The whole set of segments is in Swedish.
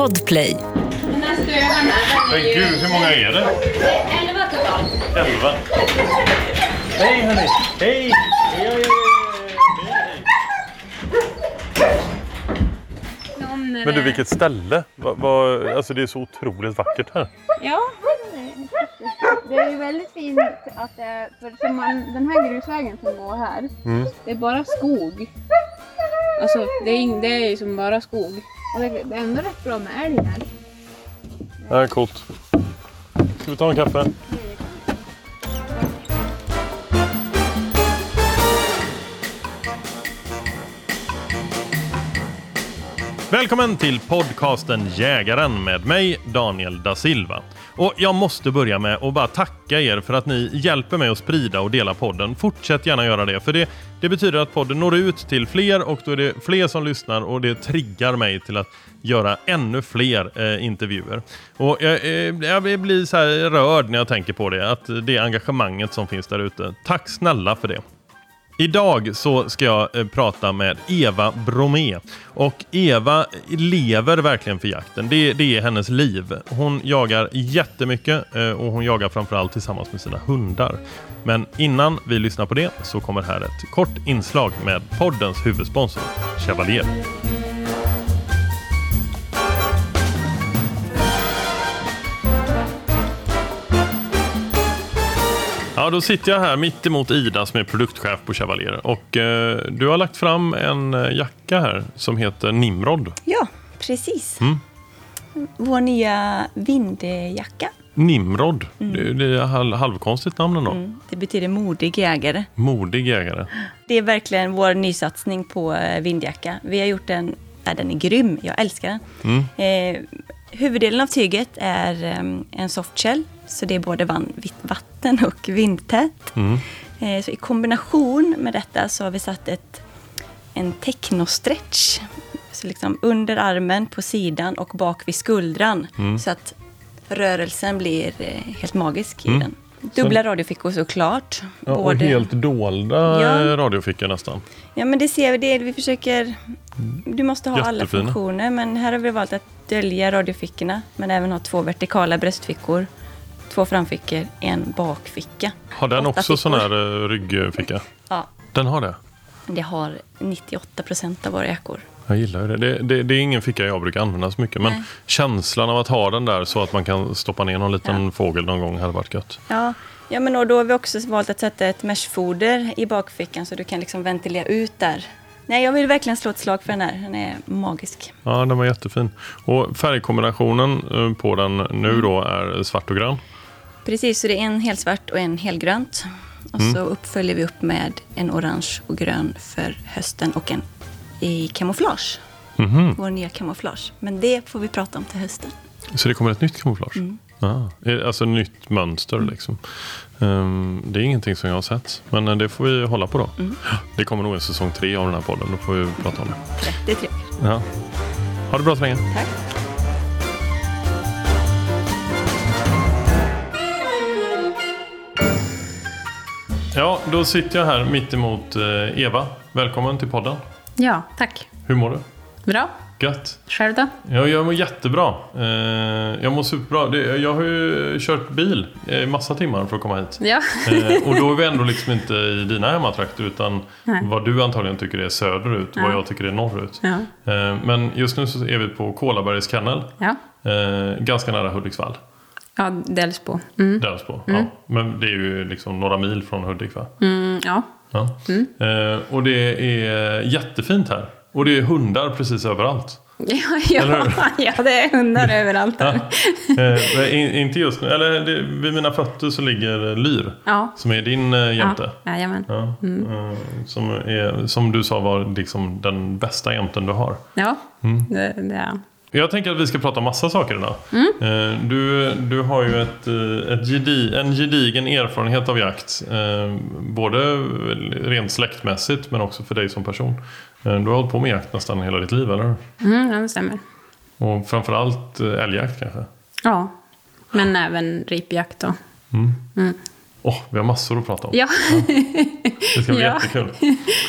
Podplay. Men gud, hur många är det? Elva totalt. Elva. Hej hörni! Hej! Men du, vilket ställe! Va, va, alltså det är så otroligt vackert här. Ja, det är ju väldigt fint att det för som man, den här grusvägen som går här, det är bara skog. Alltså det är, det är ju som bara skog. Och det, det är ändå rätt bra med älg här. Det här är coolt. Ska vi ta en kaffe? Välkommen till podcasten Jägaren med mig Daniel da Silva. Och jag måste börja med att bara tacka er för att ni hjälper mig att sprida och dela podden. Fortsätt gärna göra det, för det, det betyder att podden når ut till fler och då är det fler som lyssnar och det triggar mig till att göra ännu fler eh, intervjuer. Och jag, eh, jag blir så här rörd när jag tänker på det, att det engagemanget som finns där ute. Tack snälla för det. Idag så ska jag eh, prata med Eva Bromé. Och Eva lever verkligen för jakten. Det, det är hennes liv. Hon jagar jättemycket eh, och hon jagar framförallt tillsammans med sina hundar. Men innan vi lyssnar på det så kommer här ett kort inslag med poddens huvudsponsor, Chevalier. Ja, då sitter jag här mitt emot Ida som är produktchef på Chevalier. Och eh, du har lagt fram en eh, jacka här som heter Nimrod. Ja, precis. Mm. Vår nya vindjacka. Nimrod. Det, det är halv, halvkonstigt namn ändå. Mm. Det betyder modig jägare. Modig jägare. Det är verkligen vår nysatsning på eh, vindjacka. Vi har gjort den, ja, den är grym, jag älskar den. Mm. Eh, huvuddelen av tyget är eh, en softshell, så det är både vatten och vindtät. Mm. Eh, så i kombination med detta så har vi satt ett, en technostretch. Så liksom under armen, på sidan och bak vid skuldran. Mm. Så att rörelsen blir eh, helt magisk i den. Dubbla radiofickor såklart. Mm. Ja, och Både- helt dolda Ja. radiofickor nästan. Ja, men det ser vi. Det vi försöker... Du måste ha alla Jättefina. funktioner, men här har vi valt att dölja radiofickorna, men även ha två vertikala bröstfickor, två framfickor, en bakficka. Har den Åtta också sån fickor. här eh, ryggficka? Ja, Den har det? det har 98 procent av våra jackor. Jag gillar det. Det, det. det är ingen ficka jag brukar använda så mycket. Men Nej. känslan av att ha den där så att man kan stoppa ner någon liten fågel någon gång hade varit gött. Ja, ja men och då har vi också valt att sätta ett meshfoder i bakfickan så du kan liksom ventilera ut där. Nej, jag vill verkligen slå ett slag för den här. Den är magisk. Ja, den var jättefin. Och färgkombinationen eh, på den nu då är svart och grön. Precis, så det är en helsvart och en helgrönt. Och så uppföljer vi upp med en orange och grön för hösten och en i kamouflage. Mhm. Vår nya kamouflage. Men det får vi prata om till hösten. Så det kommer ett nytt kamouflage? Ja, är- alltså nytt mönster liksom. Ehm, det är ingenting som jag har sett. Men eh, det får vi hålla på då. Det kommer nog en säsong tre av den här podden. Då får vi prata om det. 33. Ja. Ha det bra så länge. Tack. Ja, då sitter jag här mitt emot eh, Eva. Välkommen till podden. Ja, tack. Hur mår du? Bra. Gött. Själv då? Ja, jag mår jättebra. Eh, jag mår superbra. Jag har ju kört bil i massa timmar för att komma hit. Ja. Eh, och då är vi ändå liksom inte i dina hemmatrakter utan Nej. vad du antagligen tycker är söderut och vad Ja. jag tycker är norrut. Ja. Men just nu så är vi på Kolabergs kennel. Ja. Ganska nära Hudiksvall. Ja, Delsbo. Mm. Delsbo. Ja. Men det är ju liksom några mil från Hudik va? Mm, ja. Ja. Eh, och det är jättefint här. Och det är hundar precis överallt. Ja, ja, ja, det är hundar överallt Ja. här. Eh, men in, inte just nu, eller det, vid mina fötter så ligger Lyr. Ja. Som är din eh, jämte. Ja, jajamän. Ja, eh, som, är, som du sa var liksom den bästa jämten du har. Ja, Mm. det, det är Jag tänker att vi ska prata om massa saker idag. Eh, Du, du har ju ett, eh, ett gedi, en gedigen erfarenhet av jakt. eh, Både rent släktmässigt men också för dig som person. Du har hållit på med jakt nästan hela ditt liv, eller hur? Mm, ja, det stämmer. Och framförallt älgjakt kanske? Ja, men även ripjakt då. Mm. Mm. Åh, vi har massor att prata om. Ja. Det ska bli Ja. jättekul.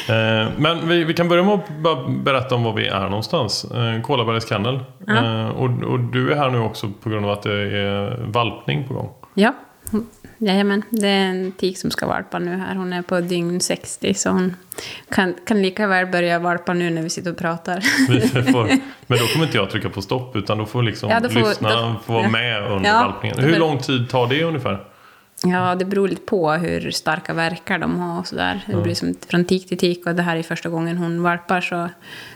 Eh, men vi, vi kan börja med att berätta om var vi är någonstans. Eh, Kolabergs kennel. Eh, och, och du är här nu också på grund av att det är valpning på gång. ja. Jajamän, det är en tik som ska valpa nu här. Hon är på dygn 60 så hon kan, kan lika väl börja valpa nu när vi sitter och pratar. Får, men då kommer inte jag trycka på stopp utan då får liksom Ja, då får- lyssna då- få vara ja. med under Ja, valpningen. Hur lång tid tar det ungefär? Ja, det beror lite på hur starka verkar de har och sådär. Det blir som från tik till tik och det här är första gången hon valpar så,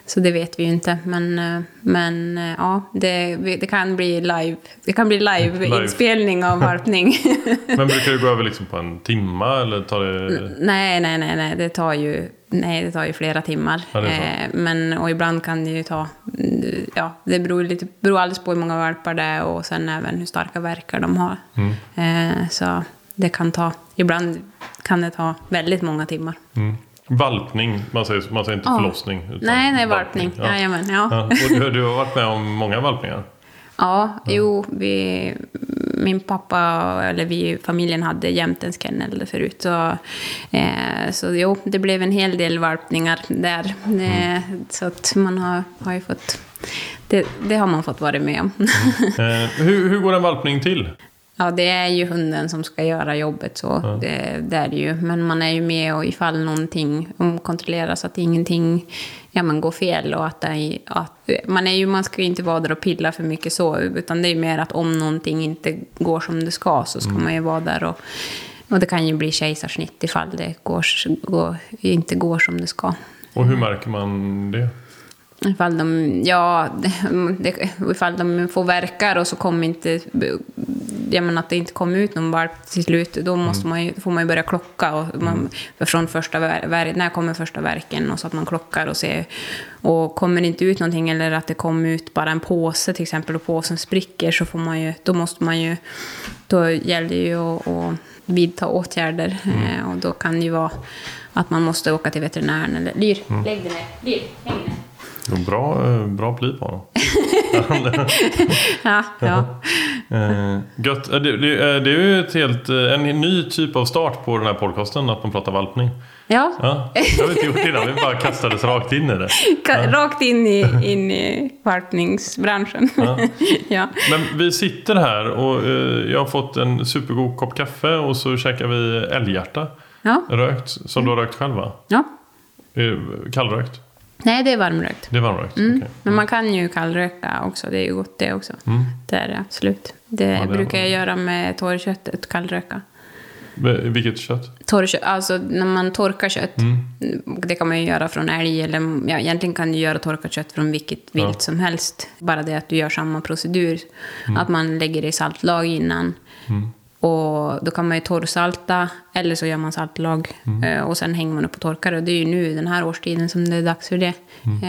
så det vet vi ju inte. Men, eh, men eh, ja, det, det kan bli live. Det kan bli live, Live. av valpning. Men brukar det gå över liksom på en timma eller tar det... nej, nej, nej, nej, det tar ju, nej, det tar ju flera timmar. Ja, eh, men, och ibland kan det ju ta, mm, ja, det beror, lite, beror alldeles på hur många valpar det är och sen även hur starka verkar de har. Mm. Så det kan ta, ibland kan det ta väldigt många timmar. Mm. Valpning, man säger, man säger inte Ja. förlossning. Utan Nej, nej, valpning. Ja. Jajamän, ja. Ja. Och du, du har varit med om många valpningar? Ja, jo, vi, min pappa, eller vi familjen hade jämtens kennel förut. Så, eh, så jo, det blev en hel del valpningar där. Eh, så att man har, har ju fått, det, det har man fått vara med om. Eh, hur, hur går en valpning till? Ja, det är ju hunden som ska göra jobbet, så det, det är det ju. Men man är ju med och ifall någonting om kontrolleras att ingenting ja, men går fel och att, är, att man, är ju, man ska ju inte vara där och pilla för mycket så, utan det är ju mer att om någonting inte går som det ska så ska man ju vara där och, och det kan ju bli kejsarsnitt ifall det går, går, inte går som det ska. Och hur märker man det? Ifall de, ja, det, ifall de får verkar och så kommer inte, jag menar att det inte kommer ut någon valp till slut, då måste man ju, får man ju börja klocka. Och man, från första, ver- när kommer första verken? Och så att man klockar och ser. Och kommer det inte ut någonting eller att det kommer ut bara en påse till exempel och påsen spricker så får man ju, då måste man ju, då gäller det ju att, att vidta åtgärder. Eh, och då kan det ju vara att man måste åka till veterinären eller Lyr, lägg dig ner. Lyr, häng ner. Bra, eh, bra pli på honom. Ja, ja. Eh, gött. Eh, Det, det, det är ju ett helt, en ny typ av start på den här podcasten, att man pratar valpning. ja. Ja, det har vi inte gjort innan, vi bara kastades rakt in i det. Ka- Rakt in i, in i valpningsbranschen. Ja. Ja. Men vi sitter här och jag har fått en supergod kopp kaffe och så käkar vi älghjärta. Ja. Rökt, som du har rökt själv va? ja. Kallrökt? Nej, det är varmrökt. Det är varmrökt? Mm. okej. Men man kan ju kallröka också, det är ju gott det också. Mm. Det är det absolut. Det, det är brukar jag göra med torrköttet, kallröka. Vilket kött? Torrkött, alltså när man torkar kött, Mm. det kan man ju göra från älg eller ja, egentligen kan du göra torkat kött från vilket Ja. vilt som helst. Bara det att du gör samma procedur. Mm. Att man lägger det i saltlag innan. Och då kan man ju torrsalta eller så gör man saltlag. Mm. Eh, Och sen hänger man upp och torkar. Och det är ju nu den här årstiden som det är dags för det. Mm.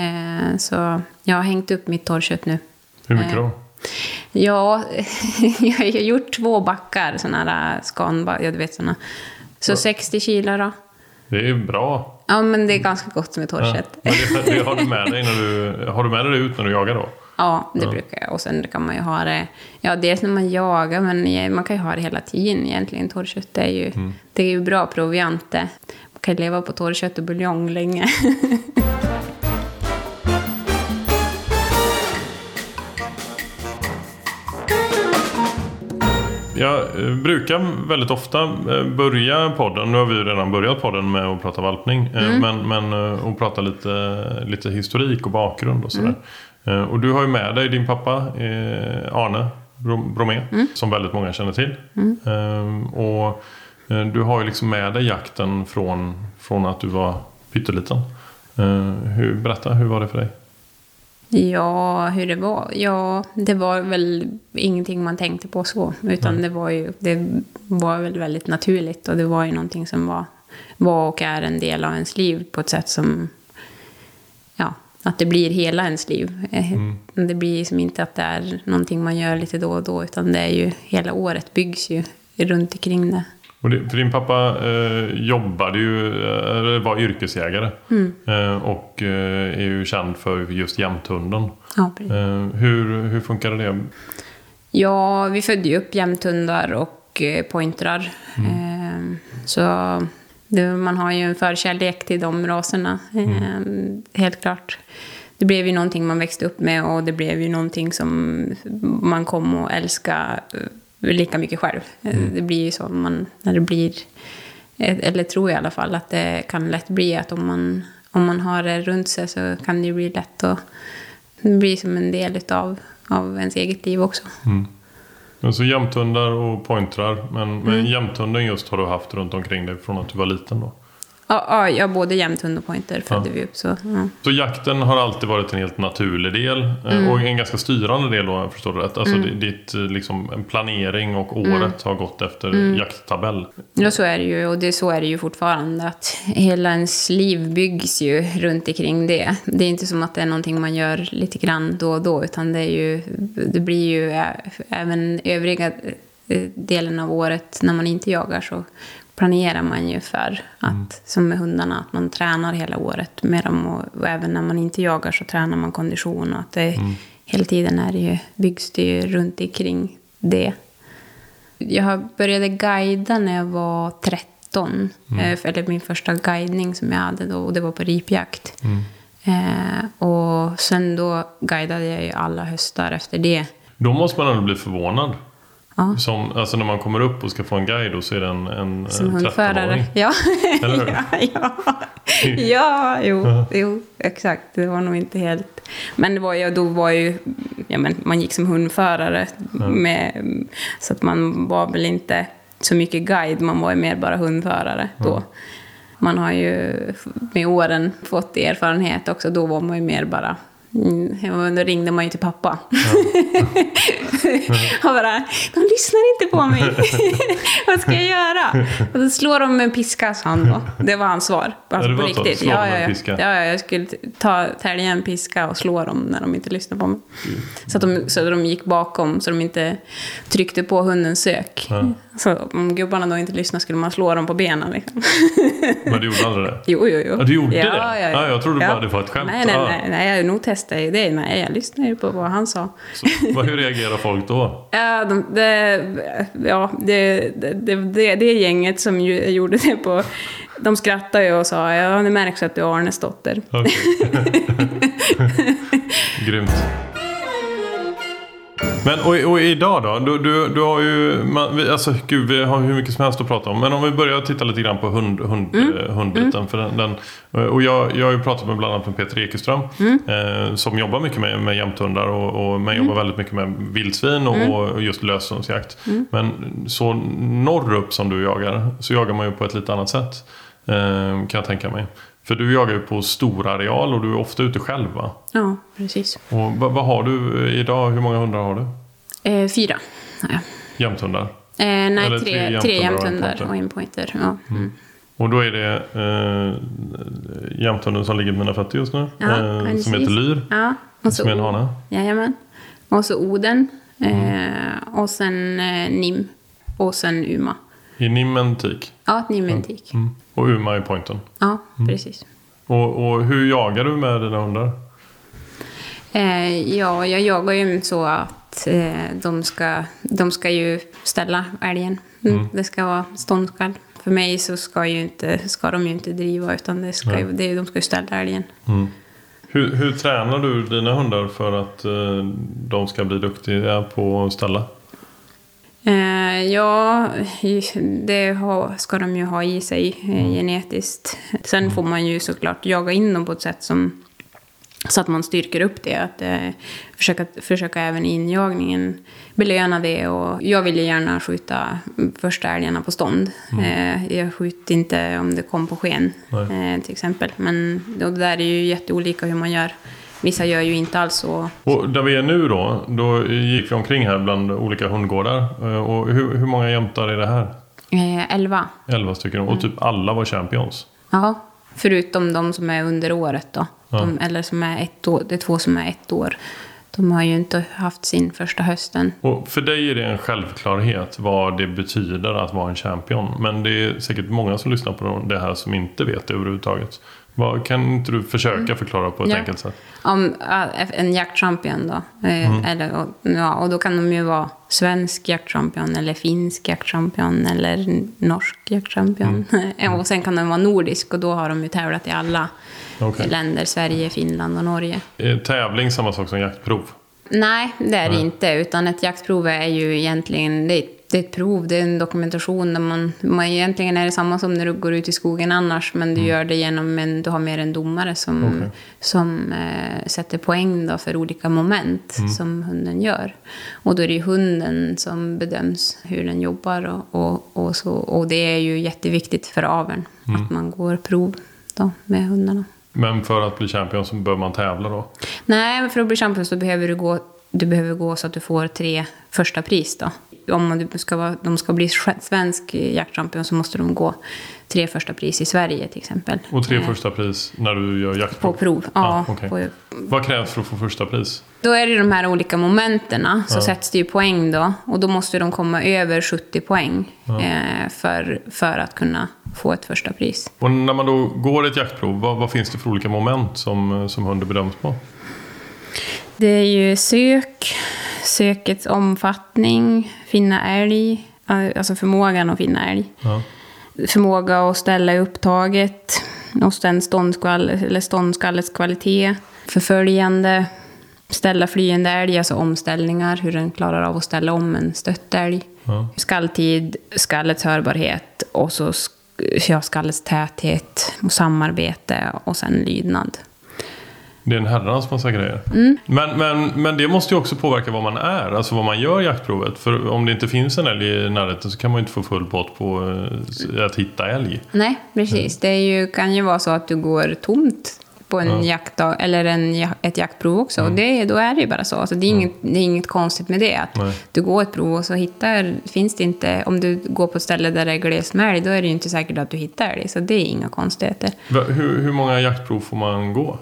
Eh, Så jag har hängt upp mitt torrkött nu. Hur mycket Eh, då? Ja, jag har gjort två backar, sådana här skanbackar, ja du vet sådana. Så 60 kilo då. Det är ju bra. Ja, men det är ganska gott med Ja. torrkött. Men det, det har du med dig när du, har du med dig det ut när du jagar då? Ja, det brukar jag. Och sen kan man ju ha det, ja dels när man jagar, men man kan ju ha det hela tiden egentligen. Torrkött är ju, det är ju bra proviant det. Man kan leva på torrkött och buljong länge. Jag eh, brukar väldigt ofta eh, börja podden, nu har vi ju redan börjat podden med att prata valpning, eh, Mm. men, men att prata lite, lite historik och bakgrund och sådär. Mm. Eh, Och du har ju med dig din pappa eh, Arne Bro- Bromé, Mm. som väldigt många känner till. Eh, Och du har ju liksom med dig jakten från, från att du var pytteliten. Hur, berätta, hur var det för dig? Ja, hur det var? Ja, det var väl ingenting man tänkte på så. Utan det var ju, det var väl väldigt naturligt. Och det var ju någonting som var, var och är en del av ens liv på ett sätt som, att det blir hela ens liv. Eh, Det blir som inte att det är någonting man gör lite då och då. Utan det är ju, hela året byggs ju runt omkring det. Och det, för din pappa eh, jobbade ju, eh, eller var yrkesjägare. Eh, och eh, är ju känd för just jämthunden. Ja, precis. Eh, hur, hur funkade det? Ja, vi födde ju upp jämthundar och pointrar. Eh, Så man har ju en förkärlek till de raserna, eh, helt klart. Det blev ju någonting man växte upp med och det blev ju någonting som man kom att älska eh, lika mycket själv. Eh, Det blir ju så man, när det blir, eh, eller tror jag i alla fall, att det kan lätt bli att om man, om man har det runt sig så kan det ju bli lätt att blir som en del utav, av ens eget liv också. Men så jämthundar och pointrar. Men, men Mm. jämthunden just har du haft runt omkring dig från att du var liten då? Ja, ja, ja både jämthund och pointer födde vi upp. Så, ja. Så jakten har alltid varit en helt naturlig del eh, Mm. och en ganska styrande del då, jag förstår det rätt. Alltså det- ditt eh, liksom, planering och Mm. året har gått efter jakttabell. Ja, så är det ju. Och det, så är det ju fortfarande. Att hela ens liv byggs ju runt omkring det. Det är inte som att det är någonting man gör lite grann då och då. Utan det, är ju, det blir ju även övriga eh, delen av året när man inte jagar så planerar man ju för att, som med hundarna, att man tränar hela året med dem. Och, och även när man inte jagar så tränar man kondition. Och att det, Hela tiden är det ju, byggs det ju runt omkring det. Jag började guida när jag var 13. Eh, för- Eller min första guidning som jag hade då. Och det var på ripjakt. Eh, och sen då guidade jag ju alla höstar efter det. Då måste man ändå bli förvånad. Ja. Som, alltså när man kommer upp och ska få en guide så är det en, en Som eh, hundförare. 13-åring. Ja. Eller hur? ja, ja. ja, jo, jo, exakt. Det var nog inte helt... Men det var ju, då var ju... Ja, men man gick som hundförare. Med, så att man var väl inte så mycket guide, man var ju mer bara hundförare då. Man har ju med åren fått erfarenhet också. Då var man ju mer bara... Mm, då ringde man ju till pappa. och bara, de lyssnar inte på mig. Vad ska jag göra? Och då slår de med en piska, sa han då. Det var hans svar. Alltså, det på var så? riktigt. Ja, ja, ja. ja, ja, jag skulle ta, tälja en piska och slå dem när de inte lyssnade på mig. Så att de, så att de gick bakom, så de inte tryckte på hundens sök. Så om gubbarna då inte lyssnade skulle man slå dem på benen. Liksom. Men du gjorde aldrig det? Jo, jo, jo. Ja, du gjorde ja, det? Ja, ja. Ja, jag trodde bara det var ett skämt. Nej, nej, nej, nej. Jag nog testade ju det. Nej, jag lyssnade ju på vad han sa. Så, vad, hur reagerar folk då? Ja, de, det, ja det, det, det, det gänget som ju, gjorde det på... De skrattade ju och sa ja, det märks att du är Arnes dotter. Okej. Grymt. Men och, och idag då? Du, du, du har ju, man, vi, alltså gud vi har hur mycket som helst att prata om. Men om vi börjar titta lite grann på hund, hund, eh, hundbiten. För den, den, och jag, jag har ju pratat med bland annat med Peter Ekeström. Eh, som jobbar mycket med, med jämthundar och, och men jobbar väldigt mycket med vildsvin och, och just löshundsjakt. Men så norrup som du jagar så jagar man ju på ett lite annat sätt. Eh, kan jag tänka mig. För du jagar ju på stor areal och du är ofta ute själv va? Ja, precis. Och vad, vad har du idag? Hur många hundar har du? Eh, fyra har jag. Jämthundar? Eh, nej, Eller tre, tre jämthundar och en pointer. Ja. Mm. Och då är det eh, jämthunden som ligger på mina fötter just nu. Ja, eh, som heter Lyr. Ja, och så Som är en hane. Jajamän. Och så Oden. Mm. Eh, och sen eh, Nim. Och sen Uma. I Nimmen tik. Ja, Nimentik. Mm. Och Uma i pointen. Ja, precis. Och, och hur jagar du med dina hundar? Eh, ja, jag jagar ju så att eh, de, ska, de ska ju ställa älgen. Mm. Det ska vara ståndskall. För mig så ska, ju inte, ska de ju inte driva utan det ska ju, det, de ska ju ställa älgen. Hur, hur tränar du dina hundar för att eh, de ska bli duktiga på att ställa? Eh, ja, det har, ska de ju ha i sig eh, genetiskt. Sen får man ju såklart jaga in dem på ett sätt som så att man styrker upp det. Att eh, försöka, försöka även i injagningen belöna det. Och jag vill ju gärna skjuta första älgarna på stånd. Eh, jag skjuter inte om det kom på sken eh, till exempel. Men det där är ju jätteolika hur man gör. Vissa gör ju inte alls så. Och där vi är nu då, då gick vi omkring här bland olika hundgårdar. Eh, Och hur, hur många jämtar är det här? Eh, elva. Elva stycken. Och typ alla var champions. Ja, förutom de som är under året då. De, eller som är ett år, det är två som är ett år. De har ju inte haft sin första hösten. Och för dig är det en självklarhet vad det betyder att vara en champion. Men det är säkert många som lyssnar på det här som inte vet det överhuvudtaget. Vad, kan inte du försöka Mm. förklara på ett Ja. enkelt sätt? Om äh, en jaktchampion då. eh, Eller, och, ja, och då kan de ju vara svensk jaktchampion eller finsk jaktchampion eller norsk jaktchampion. och sen kan de vara nordisk och då har de ju tävlat i alla Okej. länder. Sverige, Finland och Norge. Är tävling samma sak som jaktprov? Nej, det är det inte. Utan ett jaktprov är ju egentligen det det är ett prov, det är en dokumentation. Där man, man, egentligen är det samma som när du går ut i skogen annars, men du gör det genom en, du har mer en domare som, Okej. som eh, sätter poäng då för olika moment som hunden gör. Och då är det ju hunden som bedöms hur den jobbar och, och, och, så, och det är ju jätteviktigt för aveln att man går prov då med hundarna. Men för att bli champion så bör man tävla då? Nej, men för att bli champion så behöver du gå, du behöver gå så att du får tre första pris då. Om du ska vara, de ska bli svensk jaktchampion så måste de gå tre första pris i Sverige till exempel. Och tre Eh, första pris när du gör jaktprov? På prov, ja. Ah, okej. på, Vad krävs för att få första pris? då är det de här olika momenten, så Ja. sätts det ju poäng då. Och då måste de komma över 70 poäng eh, för, för att kunna få ett första pris. Och när man då går ett jaktprov, vad, vad finns det för olika moment som, som hunden bedöms på? Det är ju sök, sökets omfattning, finna älg, alltså förmågan att finna älg. Ja. Förmåga att ställa upptaget, och sen ståndskall, eller ståndskallets kvalitet, förföljande, ställa flyende älg, alltså omställningar, hur den klarar av att ställa om en stött älg. Ja. Skalltid, skallets hörbarhet och så ja, skallets täthet och samarbete och sen lydnad. Det är en herrans massa grejer. Mm. Men, men, men det måste ju också påverka vad man är, alltså vad man gör i jaktprovet. För om det inte finns en älg i närheten så kan man ju inte få full pott på eh, att hitta älg. Nej, precis. Det är ju, kan ju vara så att du går tomt på en Ja. jaktdag, eller en, ett jaktprov också. Och det, då är det ju bara så. Alltså det, är inget, det är inget konstigt med det. Att Nej. du går ett prov och så hittar, finns det inte... Om du går på ett ställe där det är glest med älg, då är det ju inte säkert att du hittar älg. Så det är inga konstigheter. Hur, hur många jaktprov får man gå?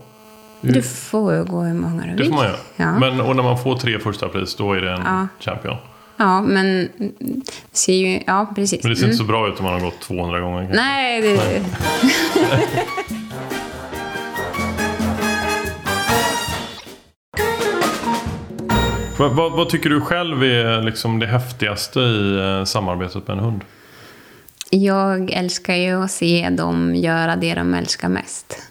Du får ju gå hur många du vill. Det får man göra. Ja. Men, och när man får tre första pris, då är det en Ja. champion. Ja, men... mm, det Ser ju, ja, precis. Men det ser Mm. inte så bra ut om man har gått 200 gånger. kanske. Nej, det... Vad, vad, vad tycker du själv är liksom det häftigaste i eh, samarbetet med en hund? Jag älskar ju att se dem göra det de älskar mest.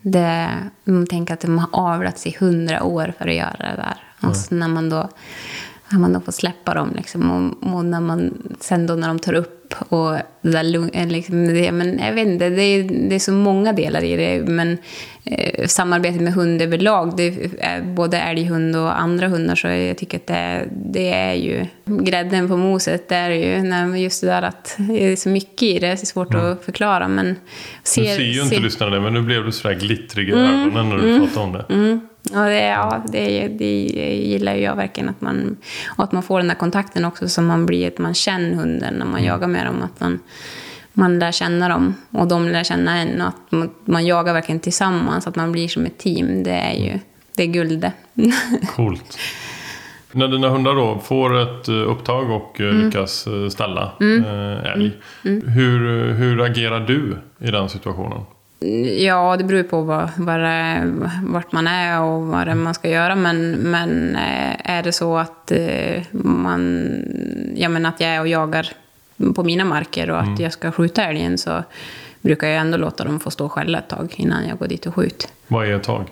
Det, man tänker att de har avlats i hundra år för att göra det där. Och så när man då, när man då får släppa dem liksom, och, och när man sen då när de tar upp och det där eh, liksom, det, men jag vet inte, det är, det är så många delar i det. Men eh, samarbetet med hund överlag, det är både älghund och andra hundar, så jag tycker att det, det är ju grädden på moset. Det är ju när, just det där att det är så mycket i det, det är svårt att förklara. Men Nu ser, ser ju inte ser- lyssnarna det, men nu blev du sådär glittrig i ögonen när du pratade om det. Mm. Ja, det, ja det, det gillar jag verkligen. Att man, och att man får den där kontakten också, så man blir att man känner hunden när man jagar med dem. Att man, man lär känna dem och de lär känna en. Och att man, man jagar verkligen tillsammans, att man blir som ett team. Det är ju det är guld det. Coolt. När dina hundar då får ett eh, upptag och eh, Mm. lyckas eh, ställa eh, älg. Hur, hur agerar du i den situationen? Ja, det beror ju på vad, vad det, vart man är och vad det är man ska göra. Men, men eh, är det så att, eh, man, ja, men att jag är och jagar på mina marker och att jag ska skjuta älgen så brukar jag ändå låta dem få stå skälla ett tag innan jag går dit och skjuter. Vad är ett tag?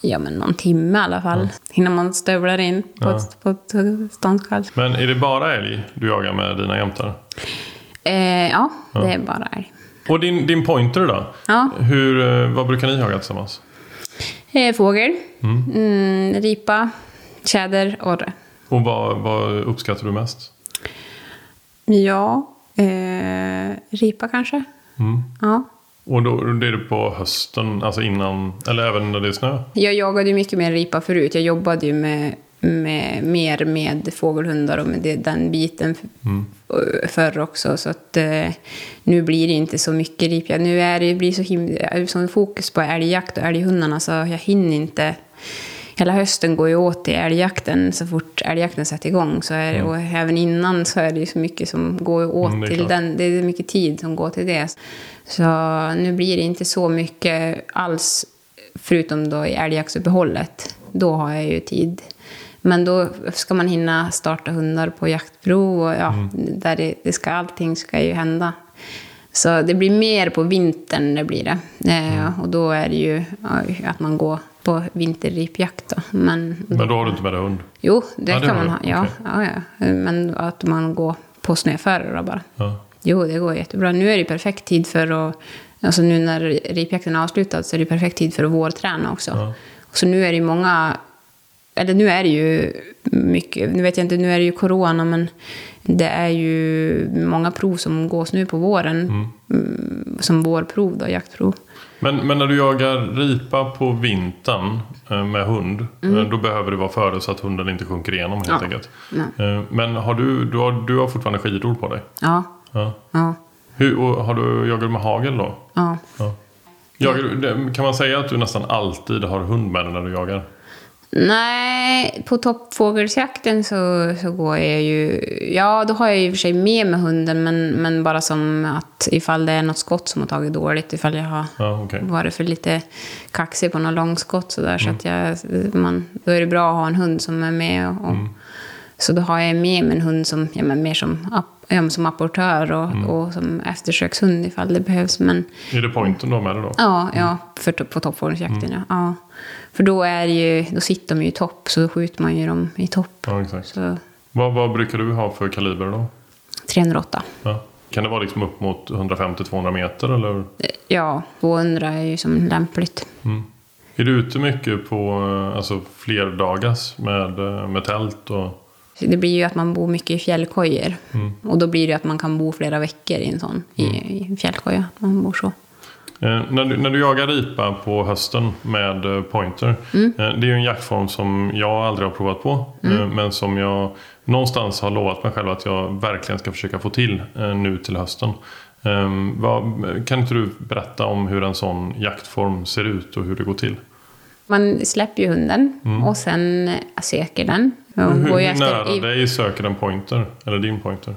Ja, men någon timme i alla fall. Innan man stövlar in på, Ja. ett, på ett ståndskall. Men är det bara älg du jagar med dina jämtar? Eh, ja, det är bara älg. Och din, din pointer då? Ja. Hur, eh, vad brukar ni jaga tillsammans? Eh, fågel, mm, ripa, tjäder, orre. Och vad, vad uppskattar du mest? Ja, eh, ripa kanske. Mm. Ja. Och då det är på hösten, alltså innan, eller även när det är snö? Jag jagade ju mycket mer ripa förut. Jag jobbade ju med, med, mer med fågelhundar och med det, den biten f- förr också. Så att eh, nu blir det inte så mycket ripjakt. Nu är det, blir så himla, sån fokus på älgjakt och älghundarna så jag hinner inte hela hösten går ju åt till älgjakten. Så fort älgjakten sätter igång så är det, och även innan så är det ju så mycket som går åt Mm, till klart. den. Det är mycket tid som går till det. Så nu blir det inte så mycket alls, förutom då i älgjaktsuppehållet. Då har jag ju tid. Men då ska man hinna starta hundar på jaktprov och ja, Mm. där det, det ska, allting ska ju hända. Så det blir mer på vintern, det blir det. Eh, Mm. Och då är det ju ja, att man går på vinterripjakt då. Men, Men då har du inte med dig hund? jo, det Ja, kan man ha. Ja, Okej. ja, ja. Men att man går på snöföre då bara. Ja. Jo, det går jättebra. Nu är det perfekt tid för att... Alltså nu när ripjakten är avslutad så är det perfekt tid för att vårträna också. Så nu är det många... Eller nu är det ju mycket... Nu vet jag inte, nu är det ju corona, men det är ju många prov som gås nu på våren. Mm, som vårprov då, jaktprov. Men, men när du jagar ripa på vintern eh, med hund, eh, då behöver du vara före så att hunden inte sjunker igenom helt Mm. Ja. enkelt. Ja. Eh, Men har du, du, har, du har fortfarande skidor på dig? Ja, Ja. ja, Hur, har du jagat med hagel då? ja. Ja. Jagar, kan man säga att du nästan alltid har hund med dig när du jagar? Nej, på toppfågelsjakten så, så går jag ju... Ja, då har jag i och för sig med mig hunden, men, men bara som att ifall det är något skott som har tagit dåligt, ifall jag har Ja, okej. varit för lite kaxig på något långskott sådär, så Mm. att jag, man, då är det bra att ha en hund som är med. Och, och, Mm. Så då har jag med mig en hund som, ja, men mer som, app- men som apportör och, Mm. och som eftersökshund ifall det behövs. Men Är det pointen har med dig då? Ja, ja för, på toppfågelsjakten. Mm. Ja. ja. För då, är det ju, då sitter de ju i topp, så då skjuter man ju dem i topp. Ja, exakt. Så Vad, vad brukar du ha för kaliber då? 308. Ja. Kan det vara liksom upp mot 150-200 meter eller? Ja, 200 är ju som lämpligt. Mm. Är du ute mycket på eh, alltså, flerdagars med, eh, med tält? Och... Det blir ju att man bor mycket i fjällkojor. Mm. Och då blir det att man kan bo flera veckor i en sån i, i en fjällkoja. Man bor så. Eh, när, du, när du jagar ripa på hösten med eh, pointer. Mm. Eh, det är ju en jaktform som jag aldrig har provat på. Mm. Eh, men som jag någonstans har lovat mig själv att jag verkligen ska försöka få till eh, nu till hösten. Eh, vad, kan inte du berätta om hur en sån jaktform ser ut och hur det går till? Man släpper ju hunden och sen söker den. Och Mm. Hur, går ju hur nära i- dig söker den pointer? Eller din pointer?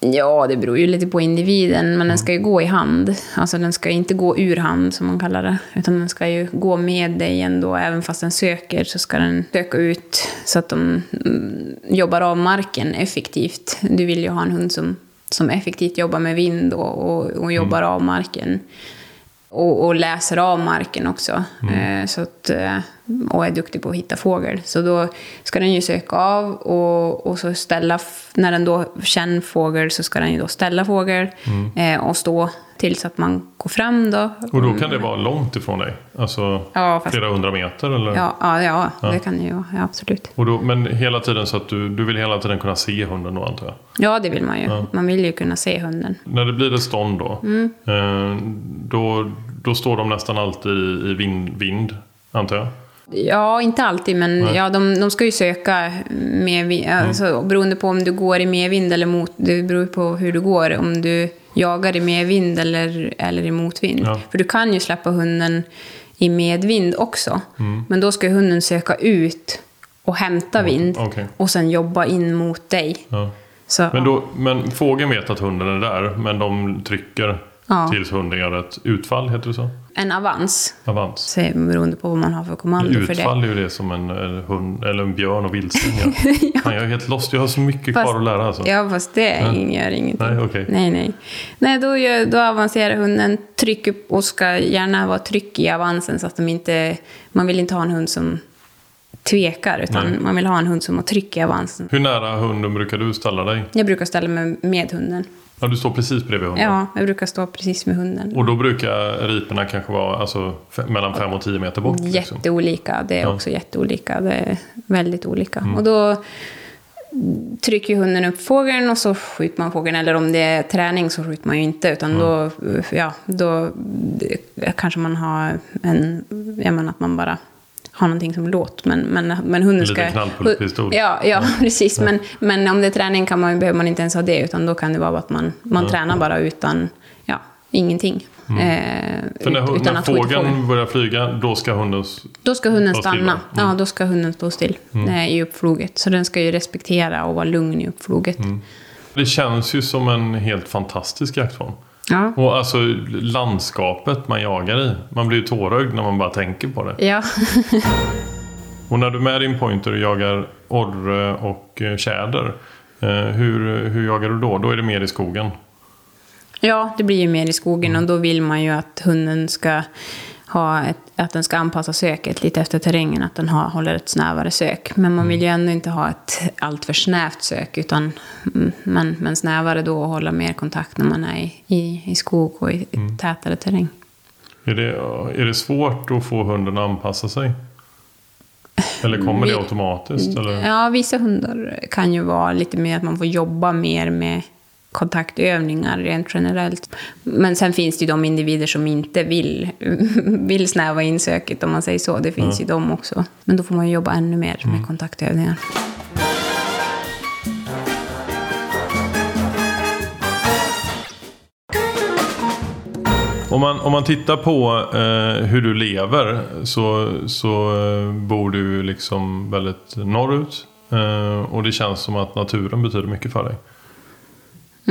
Ja, det beror ju lite på individen, men den ska ju gå i hand. Alltså den ska inte gå ur hand, som man kallar det. Utan den ska ju gå med dig ändå, även fast den söker så ska den söka ut så att de mm, jobbar av marken effektivt. Du vill ju ha en hund som, som effektivt jobbar med vind och, och, och jobbar av marken. Och, och läser av marken också. Eh, så att, eh, och är duktig på att hitta fågel. Så då ska den ju söka av och, och så ställa, när den då känner fågel så ska den ju då ställa fågel eh, och stå tills att man går fram då. Och då kan det vara långt ifrån dig? Alltså Ja, flera hundra meter? Eller? ja, ja, ja, det kan ju. Ja, absolut. Och då, men hela tiden så att du, du vill hela tiden kunna se hunden då antar jag? Ja, det vill man ju. Man vill ju kunna se hunden. När det blir ett stånd då, Mm. eh, då, då står de nästan alltid i, i vind, vind, antar jag? Ja, inte alltid, men Nej. ja, de, de ska ju söka medvind. Alltså, beroende på om du går i medvind eller mot... Det beror på hur du går. Om du jagar i medvind eller, eller i motvind. Ja. För du kan ju släppa hunden i medvind också. Mm. Men då ska hunden söka ut och hämta vind. okej. Och sen jobba in mot dig. Ja. Så, Men, då, men fågeln vet att hunden är där, men de trycker Ja. tills hunden gör ett utfall, heter det så? En avans, Avans. så beroende på vad man har för kommando för det. Utfall är ju det som en, en hund, eller en björn och vildsvin. Fan, jag är helt lost, jag har så mycket Fast- kvar att lära alltså. Ja, fast det Ja. gör ingenting. Nej, okej. Nej, nej. Nej, då, gör, då avancerar hunden, tryck upp och ska gärna vara tryck i avansen så att de inte... Man vill inte ha en hund som tvekar, utan Nej. man vill ha en hund som har tryck i avansen. Hur nära hunden brukar du ställa dig? Jag brukar ställa mig med hunden. Ja, du står precis bredvid hunden. Ja, jag brukar stå precis med hunden. Och då brukar riporna kanske vara alltså, mellan 5 och 10 meter bort? Liksom. Jätteolika. Det är Ja. Mm. också jätteolika. Det är väldigt olika. Och då trycker hunden upp fågeln och så skjuter man fågeln. Eller om det är träning så skjuter man ju inte. Utan Mm. då, ja, då kanske man har en... Jag menar att man bara har någonting som låt. Men, men, men hunden En ska... liten knallpulspistol. Ja, ja precis. Men, men om det är träning kan man, behöver man inte ens ha det. Utan då kan det vara att man, man Ja. tränar bara utan... Ja, ingenting. Eh, Mm. För när, ut- utan när att fågeln börjar flyga, då ska hunden... Då ska hunden stanna. Mm. Ja, då ska hunden stå still eh, i uppfloget. Så den ska ju respektera och vara lugn i uppfloget. Mm. Det känns ju som en helt fantastisk jaktform. Ja. Och alltså landskapet man jagar i. Man blir ju tårögd när man bara tänker på det. Ja. Och när du är med din pointer och jagar orre och eh, tjäder. Eh, hur, hur jagar du då? Då är det mer i skogen. ja, det blir ju mer i skogen Mm. och då vill man ju att hunden ska ha ett, att den ska anpassa söket lite efter terrängen, att den har, håller ett snävare sök. Men man vill ju Mm. ändå inte ha ett alltför snävt sök, utan mm, men, men snävare då och hålla mer kontakt när man är i, i, i skog och i, Mm. tätare terräng. Är det, är det svårt att få hunden att anpassa sig? Eller kommer det automatiskt? Eller? Ja, vissa hundar kan ju vara lite mer att man får jobba mer med kontaktövningar rent generellt. Men sen finns det ju de individer som inte vill, vill snäva in söket om man säger så. Det finns ju de också. Men då får man ju jobba ännu mer med kontaktövningar. Om, man, om man tittar på eh, hur du lever så, så eh, bor du liksom väldigt norrut. Eh, och det känns som att naturen betyder mycket för dig.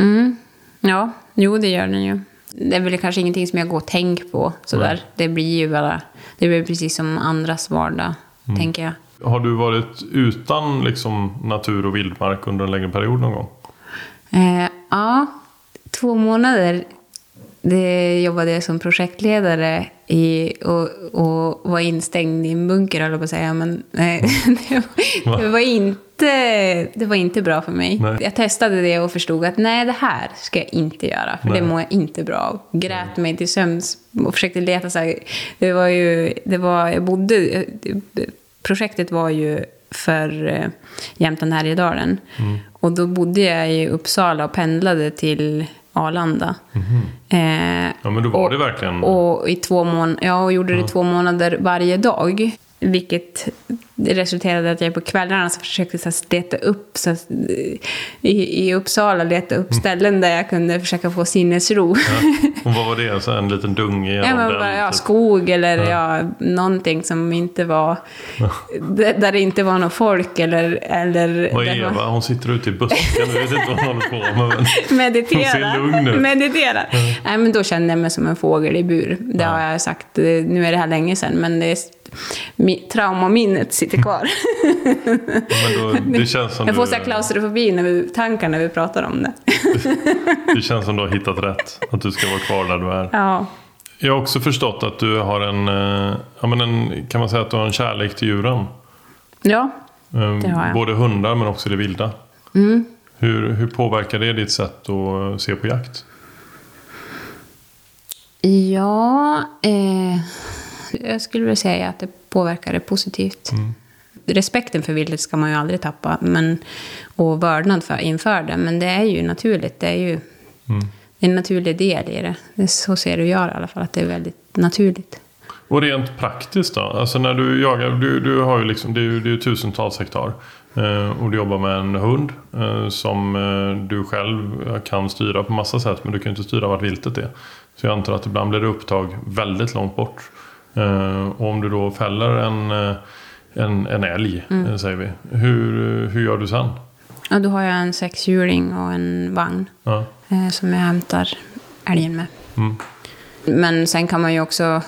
Mm. Ja, jo det gör den ju. Det är väl kanske ingenting som jag går och tänker på sådär. Nej. Det blir ju bara, det blir precis som andras vardag, tänker jag. Har du varit utan liksom, natur och vildmark under en längre period någon gång? Eh, ja, två månader det jobbade jag som projektledare i, och, och var instängd i en bunker, höll jag på att säga. Men nej, det, Va? var, det, var inte, det var inte bra för mig. Nej. Jag testade det och förstod att nej, det här ska jag inte göra. För Nej. det mår jag inte bra av. Grät mig till sömns och försökte leta så här. Det var ju, det var, jag bodde, projektet var ju för eh, Jämtland Härjedalen. Mm. Och då bodde jag i Uppsala och pendlade till Arlanda. Eh, Mhm. Ja, men då var och, det verkligen- Och i två månader, ja, och gjorde det i två månader varje dag. Vilket resulterade i att jag på kvällarna så försökte så här, leta upp, så, här, i, i Uppsala leta upp ställen där jag kunde försöka få sinnesro. Ja. Och vad var det? Så en liten dunge genom Ja, men den? bara, ja, typ? skog eller ja. någonting som inte var... Där där det inte var något folk eller... eller Vad är där man- Eva? Hon sitter ute i busken. Jag vet inte vad hon håller på med. Men... Meditera. Hon ser lugn ut. Meditera. Nej, men då kände jag mig som en fågel i bur. Det Ja. har jag sagt, eh, nu är det här länge sedan, men det traumaminnet sitter kvar. Men då, jag får du, så klaustrofobi när vi, tankar när vi pratar om det. det känns som du har hittat rätt. Att du ska vara kvar där du är. Ja. Jag har också förstått att du har en, eh, ja, men en, kan man säga att du har en kärlek till djuren? Ja. Eh, Det har jag. Både hundar men också det vilda. Mm. Hur, hur påverkar det ditt sätt att se på jakt? Ja, eh, jag skulle väl säga att det påverkar det positivt. Respekten för viltet ska man ju aldrig tappa, men, och vördnad för, inför det. Men det är ju naturligt. Det är ju är en naturlig del i det. så ser du gör i alla fall, att det är väldigt naturligt. Och rent praktiskt då? Alltså när du jagar, du, du har ju liksom, det är ju det är tusentals hektar. Eh, och du jobbar med en hund eh, som eh, du själv kan styra på massa sätt. Men du kan ju inte styra vart viltet är. Så jag antar att ibland blir det upptag väldigt långt bort. Eh, och om du då fäller en, eh, en, en älg, eh, säger vi. Hur, hur gör du sen? Ja, då har jag en sexhjuling och en vagn Ja. som jag hämtar älgen med. Mm. Men sen kan man ju också,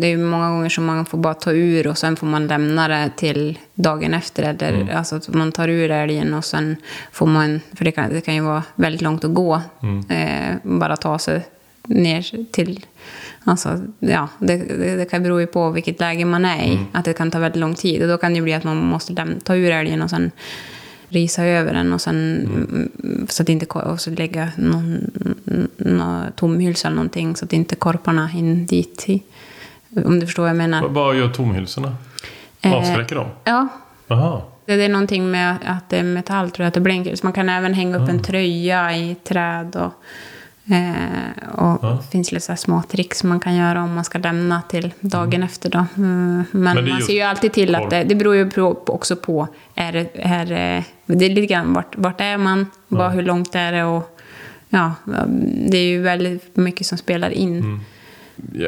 det är ju många gånger som man får bara ta ur och sen får man lämna det till dagen efter. Eller, Mm. Alltså att man tar ur älgen och sen får man, för det kan, det kan ju vara väldigt långt att gå. Mm. Eh, bara ta sig ner till, alltså ja, det, det, det kan bero på vilket läge man är i. Mm. Att det kan ta väldigt lång tid och då kan det bli att man måste ta ur älgen och sen risa över den och sen mm. så att inte och så lägga någon, någon tomhylsa eller någonting så att inte korparna hinner dit. i- Om du förstår vad jag menar. Vad- gör tomhylsorna? Eh, Avskräcker de? Ja, Jaha. det är någonting med att det är metall tror jag, att det blänker. Så man kan även hänga upp en tröja i träd och, eh, och Ja. det finns lite små tricks som man kan göra om man ska lämna till dagen efter då. Mm, men är man ser ju alltid till att det, det beror ju på, också på, är det, är det, är lite grann vart, vart är man, bara hur långt är det och ja, det är ju väldigt mycket som spelar in. Mm.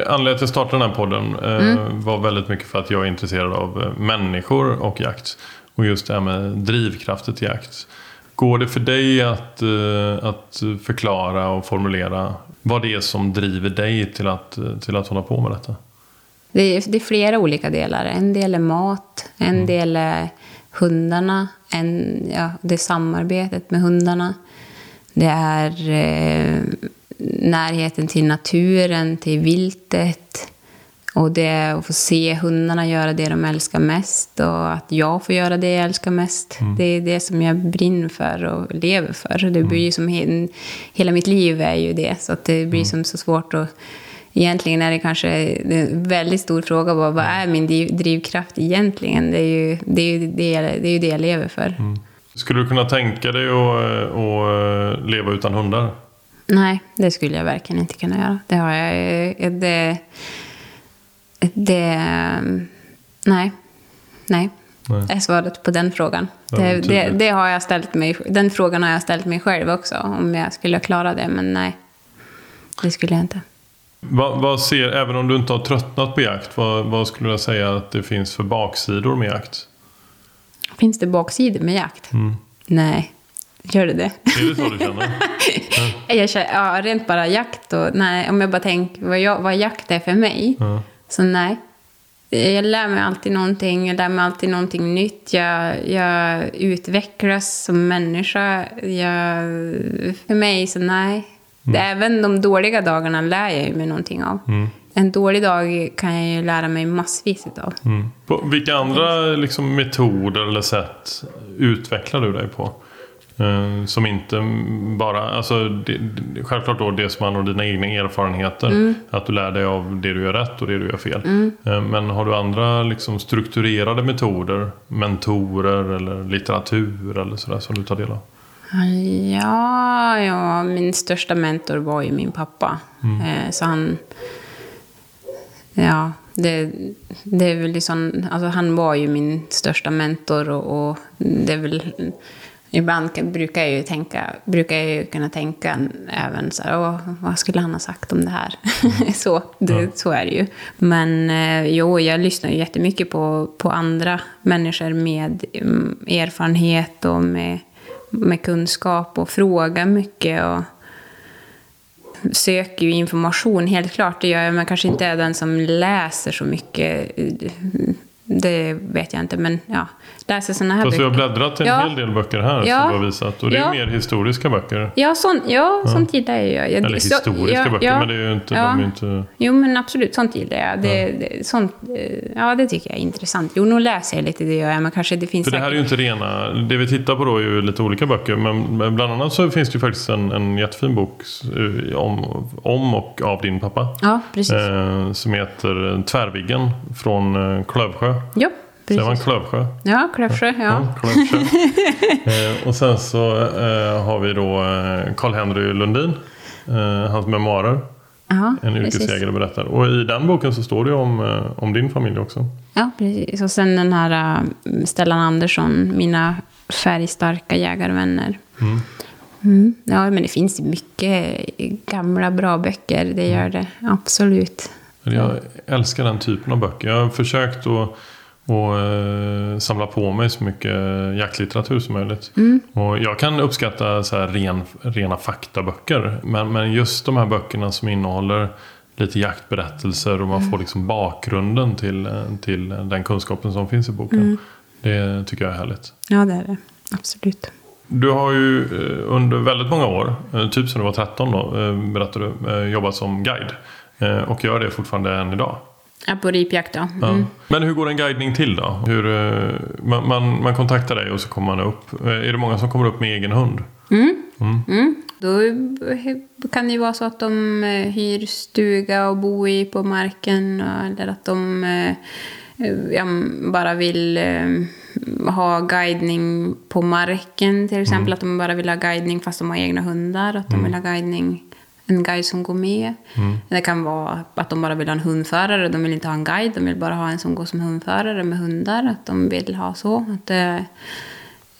Anledningen till att jag startade den här podden eh, var väldigt mycket för att jag är intresserad av eh, människor och jakt. Och just det här med drivkrafter till jakt. Går det för dig att, eh, att förklara och formulera vad det är som driver dig till att, till att hålla på med detta? Det är, det är flera olika delar. En del är mat, en del är hundarna, en, ja, det är samarbetet med hundarna. Det är eh, närheten till naturen, till viltet. Och det är att få se hundarna göra det de älskar mest och att jag får göra det jag älskar mest. Det är det som jag brinner för och lever för. Det blir ju som he hela mitt liv är ju det, så att det blir som så svårt att Egentligen är det kanske en väldigt stor fråga. Vad, vad är min drivkraft egentligen? Det är ju det, är ju det, det, är ju det jag lever för. Mm. Skulle du kunna tänka dig att, att leva utan hundar? Nej, det skulle jag verkligen inte kunna göra. Det har jag... Det, det, nej. Nej. Nej. är svaret på den frågan. Det, det, det, har jag ställt mig, den frågan har jag ställt mig själv också, om jag skulle klara det. Men nej, det skulle jag inte. Vad, vad ser, även om du inte har tröttnat på jakt, vad, vad skulle du säga att det finns för baksidor med jakt? Finns det baksidor med jakt? Mm. Nej. Gör det det? Är det så du känner? ja. jag känner ja, rent bara jakt och nej, om jag bara tänker vad, jag, vad jakt är för mig. Ja. Så nej. Jag lär mig alltid någonting, jag lär mig alltid någonting nytt. Jag, jag utvecklas som människa. Jag, för mig, så nej. Mm. Även de dåliga dagarna lär jag mig någonting av. Mm. En dålig dag kan jag ju lära mig massvis av. Mm. vilka andra liksom, metoder eller sätt utvecklar du dig på? Eh, som inte bara, alltså det, självklart då det som handlar om dina egna erfarenheter. Mm. Att du lär dig av det du gör rätt och det du gör fel. Mm. Eh, men har du andra liksom strukturerade metoder? Mentorer eller litteratur eller sådär som du tar del av? Ja, ja, min största mentor var ju min pappa. Mm. Eh, så han... Ja, det, det är väl liksom... Alltså han var ju min största mentor och, och det är väl... Ibland brukar jag ju tänka, brukar jag ju kunna tänka även så här, vad skulle han ha sagt om det här? Så, det, ja. så är det ju. Men eh, jo, jag lyssnar ju jättemycket på, på andra människor med mm, erfarenhet och med med kunskap och frågar mycket. Och söker ju information, helt klart. Det gör jag, men kanske inte är den som läser så mycket det vet jag inte, men ja. Läser sådana här Fast böcker. vi har bläddrat en ja. hel del böcker här ja. som du har visat. Och det är mer historiska böcker. Ja, sån, ja, ja. sånt gillar jag. jag Eller historiska så, böcker, men det är ju inte, de är inte... Jo, men absolut, sånt gillar jag. Det, det, sånt, eh, ja, det tycker jag är intressant. Jo, nu läser jag lite, det gör jag, men kanske det finns... För det här är ju inte rena... Det vi tittar på då är ju lite olika böcker, men bland annat så finns det ju faktiskt en, en jättefin bok eh, om, om och av din pappa. Ja, precis. Eh, som heter Tvärviggen från eh, Klövsjö. Ja, precis. Säger man Klövsjö? Ja, Klövsjö. Ja. ja Klövsjö. eh, och sen så eh, har vi då eh, Karl-Henry Lundin. Eh, hans memoarer. Aha, en yrkesjägare berättar. Och i den boken så står det om, eh, om din familj också. Ja, precis. Och sen den här uh, Stellan Andersson, Mina färgstarka jägarvänner. Mm. Mm. Ja, men det finns mycket gamla bra böcker. Det gör det absolut. Jag älskar den typen av böcker. Jag har försökt att och eh, samla på mig så mycket jaktlitteratur som möjligt. Mm. Och jag kan uppskatta så här ren, rena faktaböcker. Men, men just de här böckerna som innehåller lite jaktberättelser och man mm. får liksom bakgrunden till, till den kunskapen som finns i boken. Mm. Det tycker jag är härligt. Ja, det är det. Absolut. Du har ju eh, under väldigt många år, eh, typ som du var 13 då, eh, berättade du, jobbat som guide. Eh, och gör det fortfarande än idag. Ja, på ripjakt. Mm. Ja. Men hur går en guidning till då? Hur, eh, man, man, man, kontaktar dig och så kommer man upp. Eh, är det många som kommer upp med egen hund? Mm. Mm. mm. Då kan det ju vara så att de hyr stuga och bor i på marken. Eller att de ja, bara vill ha guidning på marken till exempel. Mm. Att de bara vill ha guidning fast de har egna hundar. Att de mm. vill ha guidning en guide som går med. Mm. Det kan vara att de bara vill ha en hundförare. De vill inte ha en guide, de vill bara ha en som går som hundförare med hundar. Att de vill ha så. Att det,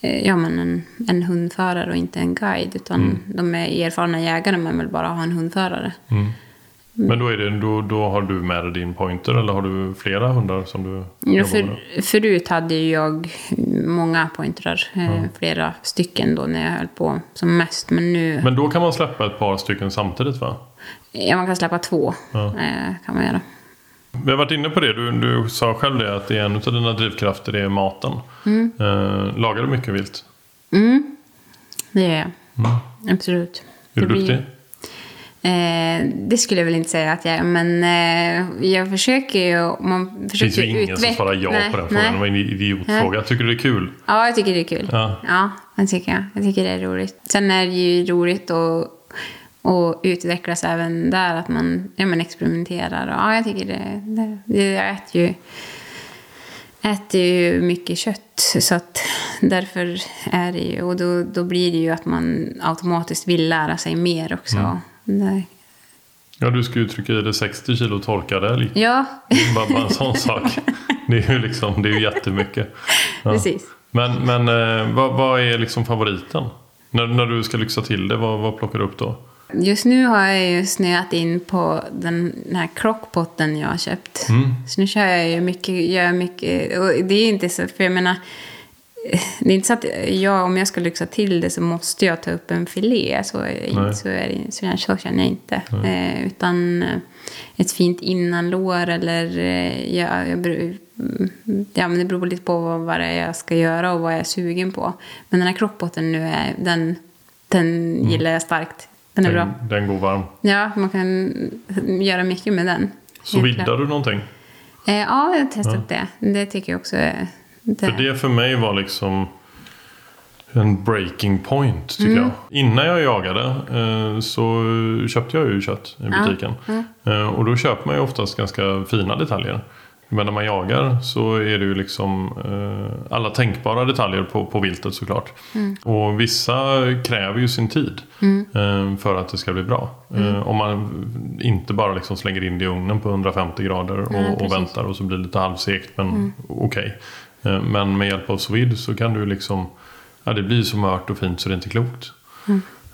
eh, ja, men en, en hundförare och inte en guide. Utan de är erfarna jägare men vill bara ha en hundförare. Men då, är det, då, då har du med dig din pointer eller har du flera hundar som du Ja, jobbar med? för, förut hade jag många pointrar, eh, flera stycken då när jag höll på som mest. Men nu, Men då kan man släppa ett par stycken samtidigt va? ja, man kan släppa två. Ja. Eh, kan man göra. Vi har varit inne på det. Du, du sa själv det att det är en av dina drivkrafter är maten. Eh, lagar du mycket vilt? Mm, det gör jag. Absolut. Är du Det blir- duktig? Eh, det skulle jag väl inte säga att jag är, men eh, jag försöker ju... Man Det försöker finns ju ingen som utveck- svarar ja Nej, på den frågan. Det nej. var en idiotfråga. Tycker du det är kul? Ja, jag tycker det är kul. Ja. Ja, det tycker jag. Jag tycker det är roligt. Sen är det ju roligt att, att utvecklas även där, att man ja, men experimenterar. Och, ja, jag tycker det, det, det jag äter ju, äter ju mycket kött, så att därför är det ju... Och då, då blir det ju att man automatiskt vill lära sig mer också. Det, Ja, du ska ju trycka i dig 60 kilo torkad älg. ja, Bara, bara en sån sak. Det är ju liksom, det är ju jättemycket. Ja. precis. Men, men eh, vad, vad är liksom favoriten? När, när du ska lyxa till det, vad, vad plockar du upp då? Just nu har jag ju snöat in på den, här crockpotten jag har köpt. Mm. Så nu kör jag ju mycket, gör mycket, och det är inte så, för jag menar, det är inte så att jag, om jag ska lyxa till det så måste jag ta upp en filé. Så, Nej. så, är det, så, så känner jag inte. Eh, utan eh, ett fint innanlår eller, eh, jag, mm, ja, men det beror lite på vad, vad det är jag ska göra och vad jag är sugen på. Men den här crockpotten nu, är, den, den gillar jag starkt. Den är bra. Den, den går varm. Ja, man kan göra mycket med den. Så viddar du någonting? Eh, ja, jag har testat det. Det tycker jag också är... Det. För det för mig var liksom en breaking point tycker Mm. jag. Innan jag jagade eh, så köpte jag ju kött i butiken. Eh, och då köper man ju oftast ganska fina detaljer. Men när man jagar så är det ju liksom eh, alla tänkbara detaljer på, på viltet såklart. Och vissa kräver ju sin tid eh, för att det ska bli bra. Eh, om man inte bara liksom slänger in det i ugnen på 150 grader och, och väntar och så blir det lite halvsekt men okej. Eh, Men med hjälp av sous så kan du liksom Ja det blir så mört och fint så det är inte klokt.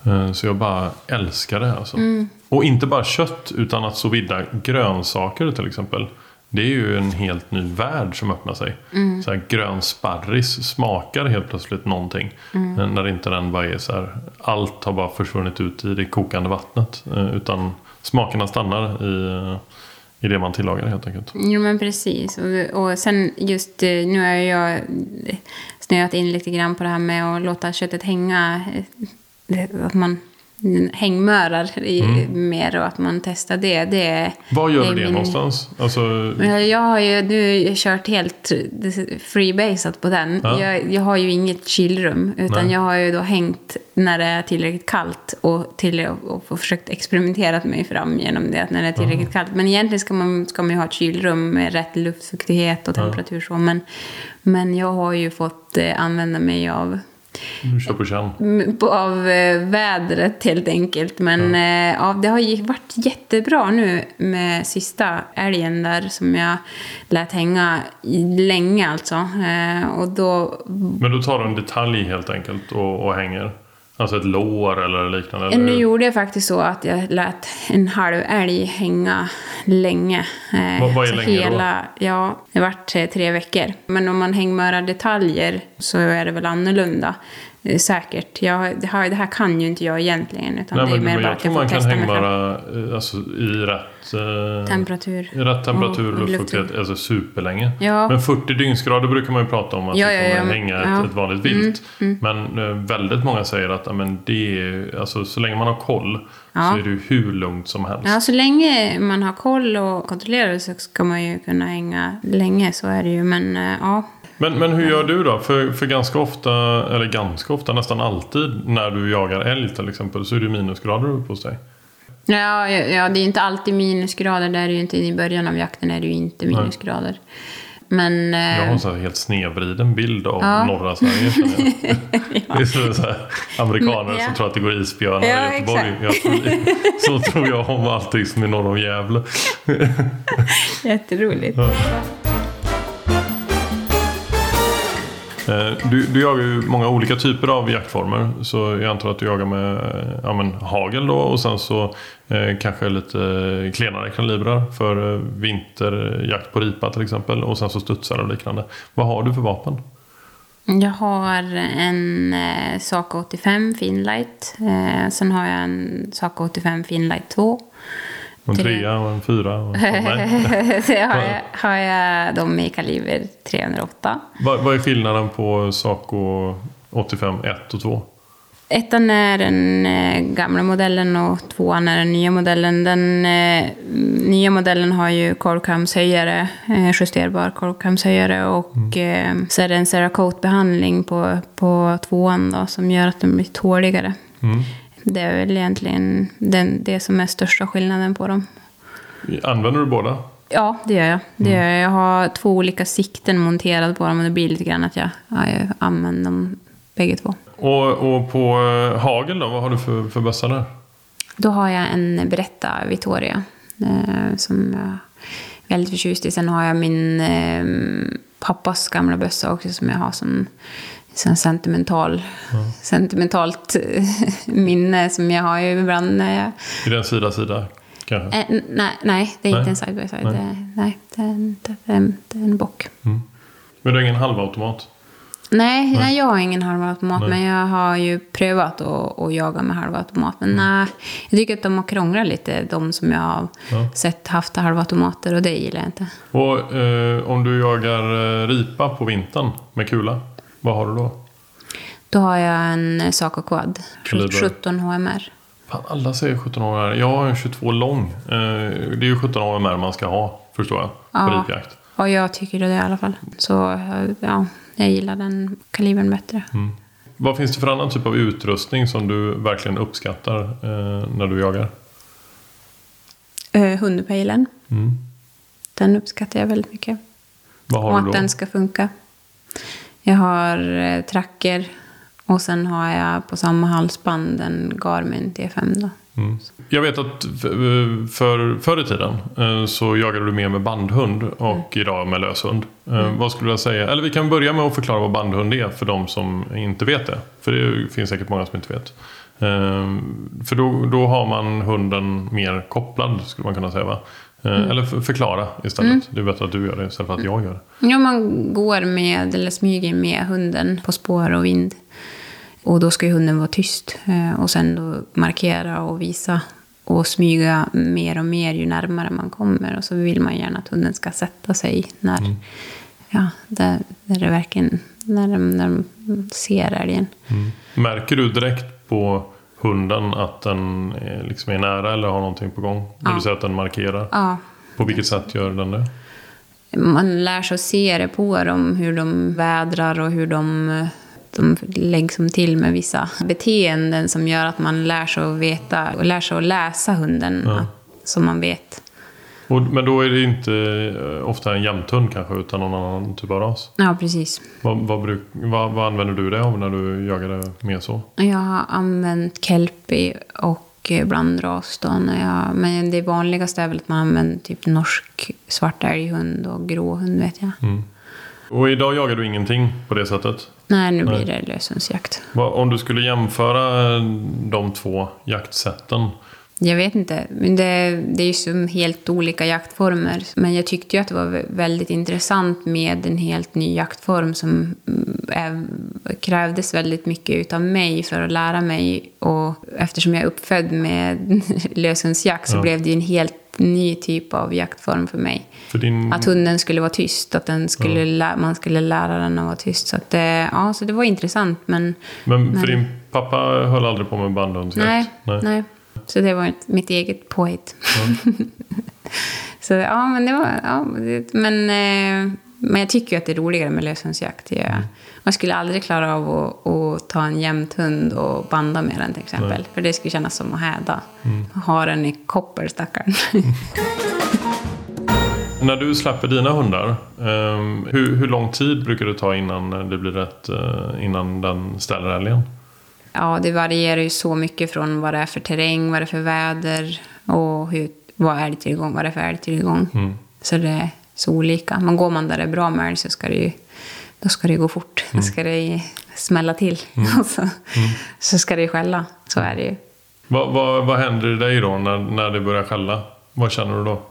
Eh, Så jag bara älskar det alltså. Och inte bara kött utan att sous grönsaker till exempel. Det är ju en helt ny värld som öppnar sig. Så här, grön sparris smakar helt plötsligt någonting. Eh, När inte den bara är så här. Allt har bara försvunnit ut i det kokande vattnet. eh, Utan smakerna stannar i, eh, i det man tillagar helt enkelt. Jo, men precis. Och, och sen just eh, nu har jag snöat in lite grann på det här med att låta köttet hänga. Eh, att man hängmörar i, mer och att man testar det. det Var gör du det min- någonstans? Alltså, Jag har ju nu kört helt freebasat på den. Ja. Jag, jag har ju inget kylrum. Utan Nej. jag har ju då hängt när det är tillräckligt kallt. Och, till, och, och försökt experimentera mig fram genom det. När det är tillräckligt kallt. Men egentligen ska man, ska man ju ha ett kylrum med rätt luftfuktighet och temperatur. Så. Men, men jag har ju fått eh, använda mig av kör på känn. Mm, på- av eh, vädret helt enkelt. Men eh, ja, det har varit jättebra nu med sista älgen där som jag lät hänga länge alltså. Eh, och då, Men då tar du en detalj helt enkelt och, och hänger? Alltså ett lår eller liknande? Eller? nu gjorde jag faktiskt så att jag lät en halv älg hänga länge. Eh, Vad- vad är så länge då? hela, Ja, det vart eh, tre veckor. Men om man hängmörar detaljer så är det väl annorlunda. Eh, Säkert. Jag, det, här, det här kan ju inte jag egentligen. Utan Nej, det är men, mer men bara jag tror man kan hängmöra eh, alltså, i rätt, eh, Temperatur. i rätt temperatur Och- luftfuktighet alltså superlänge. Ja. Men 40 dygnsgrader brukar man ju prata om att Ja, det ja, kommer ja, men- hänga ett, ja. Mm, ett vanligt vilt. Men eh, väldigt många säger att ja, men det är, alltså, så länge man har koll Ja. så är det ju hur lugnt som helst. Ja, så länge man har koll och kontrollerar så ska man ju kunna hänga länge, så är det ju. Men eh, ja, Men, men hur gör du då? För, för ganska ofta, eller ganska ofta, nästan alltid när du jagar älg till exempel så är det minusgrader uppe hos dig. Ja, ja, ja, det är inte alltid minusgrader. Det är ju inte. I början av jakten är det ju inte minusgrader. Men... eh, Jag har en så här helt snedvriden bild av Ja. norra Sverige. jag. Det är så, så här, amerikaner Men, ja. som tror att det går isbjörnar Ja, i Göteborg. Jag så tror jag om allting som är norr om Gävle. Eh, Eh, du, du jagar ju många olika typer av jaktformer. Så jag antar att du jagar med eh, ja, men, hagel då och sen så eh, kanske lite klenare kalibrar för eh, vinterjakt på ripa till exempel. Och sen så studsar och liknande. Vad har du för vapen? Jag har en eh, Saco 85 Finlight. Eh, sen har jag en Saco 85 Finlight 2. En Tre. trea och en fyra? Och, nej. Så har, jag, har jag dem i kaliber 308. vad, vad är skillnaden på Saco 85 1 och 2? Ettan är den eh, gamla modellen och tvåan är den nya modellen. Den eh, nya modellen har ju korvkamshöjare, eh, justerbar korvkamshöjare och eh, så är det en Cerakote-behandling på, på tvåan då, som gör att den blir tåligare. Mm. Det är väl egentligen den, det som är största skillnaden på dem. Använder du båda? Ja, det gör jag. Det gör jag. jag har två olika sikten monterade på dem och det blir lite grann att jag, ja, jag använder dem bägge två. Och, och på eh, hagel då? Vad har du för, för bössa där? Då har jag en Beretta Vittoria eh, som jag är väldigt förtjust i. Sen har jag min eh, pappas gamla bössa också som jag har som, som sentimental, sentimentalt eh, minne som jag har ju ibland när jag... Är det en sida-sida kanske? Eh, nej, nej, det är Nej. inte en side by side. Nej. Det, nej, det är en, det är en, det är en bock. Men du har ingen halvautomat? Nej, nej. jag har ingen halvautomat, Nej. men jag har ju prövat att, att jaga med halvautomat. Men nej, jag tycker att de har krånglat lite, de som jag har Ja. sett haft halvautomater, och det gillar jag inte. Och eh, om du jagar eh, ripa på vintern med kula, vad har du då? Då har jag en Saco Quad, Kaliber? 17 HMR. Fan, alla säger 17 år. Jag har en 22 lång. Eh, det är ju 17 år med man ska ha, förstår jag, på Ja. ripjakt. Och jag tycker det i alla fall. Så eh, ja, jag gillar den kalibern bättre. Vad finns det för annan typ av utrustning som du verkligen uppskattar eh, när du jagar? Uh, hundpejlen, Mm. den uppskattar jag väldigt mycket. Vad och har att du då? den ska funka. Jag har eh, tracker och sen har jag på samma halsband en Garmin T5 då. Mm. Jag vet att f- för, förr i tiden eh, så jagade du mer med bandhund och idag med löshund. Eh, Vad skulle jag säga? Eller vi kan börja med att förklara vad bandhund är för de som inte vet det. För det finns säkert många som inte vet. Eh, För då, då har man hunden mer kopplad skulle man kunna säga va? Eh, Eller för, förklara istället. Det är bättre att du gör det istället för att jag gör det. Ja, man går med, eller smyger med hunden på spår och vind. Och då ska ju hunden vara tyst. Eh, Och sen då markera och visa och smyga mer och mer ju närmare man kommer. Och så vill man gärna att hunden ska sätta sig när, ja, där, där det verkligen, när de, när de ser älgen. Märker du direkt på hunden att den är, liksom är nära eller har någonting på gång? Ja. du säger att den markerar. Ja, På vilket sätt gör den det? man lär sig att se det på dem, hur de vädrar och hur de, eh, de läggs till med vissa beteenden som gör att man lär sig att veta och lär sig att läsa hunden Ja. så man vet. Och, men då är det inte eh, ofta en jämthund kanske utan någon annan typ av ras. Ja, precis. Vad, vad, bruk, vad, vad använder du det av när du jagar det mer så? Jag har använt kelpie och eh, blandras då. Jag, men det vanligaste är väl att man använder typ norsk svart älghund och gråhund vet jag. Mm. Och idag jagar du ingenting på det sättet? Nej, nu Nej. blir det löshundsjakt. Vad- Om du skulle jämföra eh, de två jaktsätten. Jag vet inte. Men det, det är ju som helt olika jaktformer. Men jag tyckte ju att det var vä- väldigt intressant med en helt ny jaktform som mm, är, krävdes väldigt mycket utav mig för att lära mig. Och eftersom jag är uppfödd med löshundsjakt så Ja. blev det ju en helt ny typ av jaktform för mig. För din, Att hunden skulle vara tyst, att den skulle lä- man skulle lära den att vara tyst. Så, att ja, så det var intressant, men men för Nej. din pappa höll aldrig på med bandhundsjakt? nej, nej. Så det var ett, mitt eget påhitt. så ja, men det var... Ja, det, men, eh, men jag tycker ju att det är roligare med löshundsjakt. Jag, Mm. Man skulle aldrig klara av att, att ta en jämthund och banda med den till exempel. Nej. Mm. För det skulle kännas som att häda. Ha den i koppel, stackarn. När du släpper dina hundar, ehm, hur, hur lång tid brukar det ta innan det blir rätt, eh, innan den ställer älgen? Ja, det varierar ju så mycket från vad det är för terräng, vad det är för väder och hur, vad är älgtillgång, vad det är för älgtillgång. Mm. Så det är så olika. Men går man där det är bra med älg så ska det ju då ska det gå fort. Då ska det smälla till. Och så, så ska det skälla. Så är det ju. Vad, vad, vad händer i dig då när, när det börjar skälla? Vad känner du då?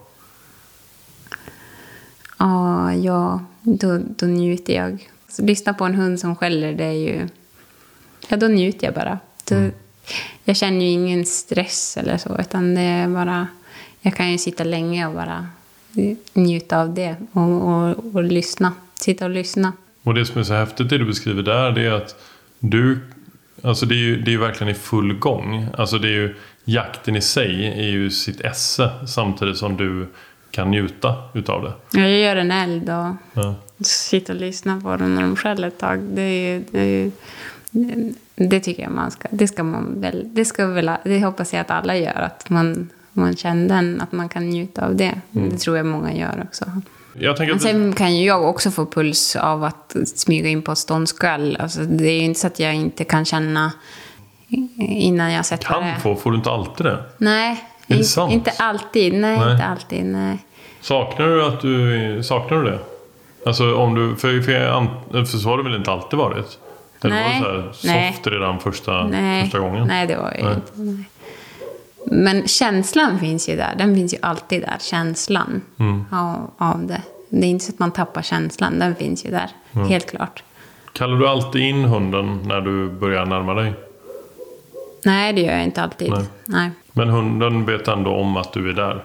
Ja, ja då, då njuter jag. Så lyssna på en hund som skäller, det är ju... Ja, då njuter jag bara. Då, Jag känner ju ingen stress eller så, utan det är bara... Jag kan ju sitta länge och bara njuta av det och, och, och lyssna. Sitta och lyssna. Och det som är så häftigt det du beskriver där, det är att du... Alltså det är ju det är ju verkligen i full gång. Alltså det är ju... Jakten i sig är ju sitt esse samtidigt som du kan njuta utav det. Jag gör en eld och Ja. sitter och lyssnar på dem när de skäller ett tag. Det, är, ju- det, är, ju- det tycker jag man ska... Det ska man väl... Det, ska väl, det hoppas jag att alla gör. Att man, man känner den, att man kan njuta av det. Det tror jag många gör också. Men sen kan ju jag också få puls av att smyga in på ett ståndskall. Alltså, det är ju inte så att jag inte kan känna innan jag sett vad det Kan få, får du inte alltid det? Nej, inte, inte alltid. Nej, Nej. inte alltid. Nej. Saknar du att du... Saknar du det? Alltså om du... För, för, an- för så har det väl inte alltid varit? Eller Nej. var det så här Nej. soft redan första, Nej. första gången? Nej, det var ju Nej. inte. Nej. Men känslan finns ju där. Den finns ju alltid där. Känslan Mm. av, av det. Det är inte så att man tappar känslan. Den finns ju där. Mm. Helt klart. Kallar du alltid in hunden när du börjar närma dig? Nej, det gör jag inte alltid. Nej. Nej. Men hunden vet ändå om att du är där?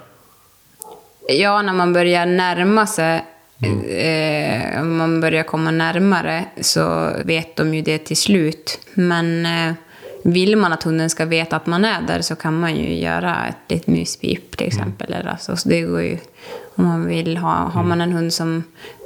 Ja, när man börjar närma sig, eh, om man börjar komma närmare, så vet de ju det till slut. Men eh, vill man att hunden ska veta att man är där så kan man ju göra ett litet myspip till exempel. Eller alltså, så det går ju, om man vill ha, har man en hund som,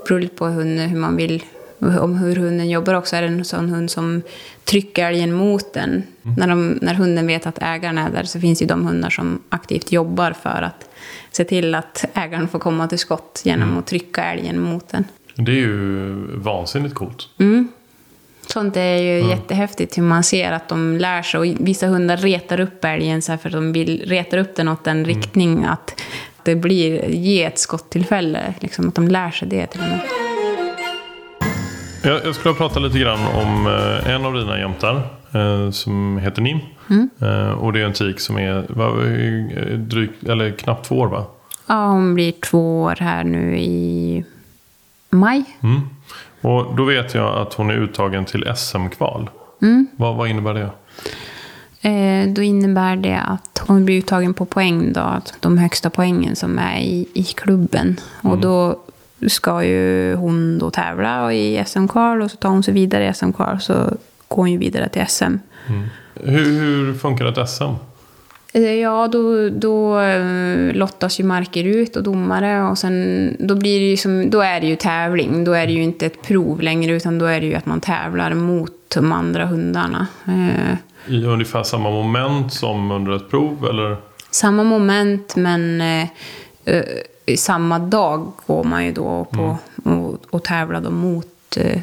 beror lite på hunden, hur man vill, om hur hunden jobbar också. Är det en sån hund som trycker älgen mot den? När, de, när hunden vet att ägaren är där så finns ju de hundar som aktivt jobbar för att se till att ägaren får komma till skott genom att trycka älgen mot den. Det är ju vansinnigt coolt. Sånt är ju jättehäftigt hur man ser att de lär sig. Och vissa hundar retar upp älgen så för att de vill retar upp den åt en riktning att det blir, ge ett skottillfälle. Liksom att de lär sig det till och med. Jag, jag skulle prata lite grann om eh, en av dina jämtar som heter Nim. Mm. Eh, och det är en tik som är eh, drygt, eller knappt två år va? Ja, hon blir två år här nu i maj. Mm. Och då vet jag att hon är uttagen till SM-kval. Mm. Vad, vad innebär det? Eh, då innebär det att hon blir uttagen på poäng då, de högsta poängen som är i, i klubben. Och då ska ju hon då tävla i SM-kval och så tar hon sig vidare i SM-kval så går hon ju vidare till SM. Hur, hur funkar ett SM? Eh, Ja, då, då eh, lottas ju marker ut och domare och sen då blir det ju som, då är det ju tävling. Då är det ju inte ett prov längre utan då är det ju att man tävlar mot de andra hundarna. Eh, I ungefär samma moment som under ett prov? Eller? samma moment men eh, samma dag går man ju då på och, och tävlar då mot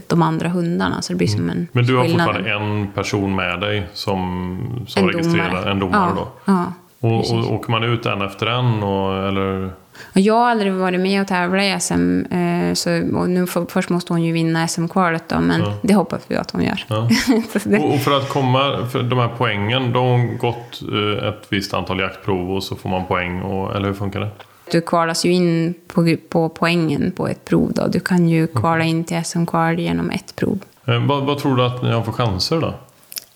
de andra hundarna. Så det blir som en Men du har skillnad. fortfarande en person med dig som, som En registrerar? domare. En domare ja, då? Ja, Och, precis. och åker man ut en efter en? Och, eller? Och jag har aldrig varit med och tävlat i SM. Eh, så, nu för, först måste hon ju vinna SM-kvalet då, men Ja. det hoppas vi att hon gör. Ja. Det, Och, och för att komma, för de här poängen, då har hon gått eh, ett visst antal jaktprov och så får man poäng, och, eller hur funkar det? Du kvalas ju in på, på poängen på ett prov. Då. Du kan ju kvala in till SM-kval genom ett prov. Eh, vad, vad tror du att ni har för chanser då?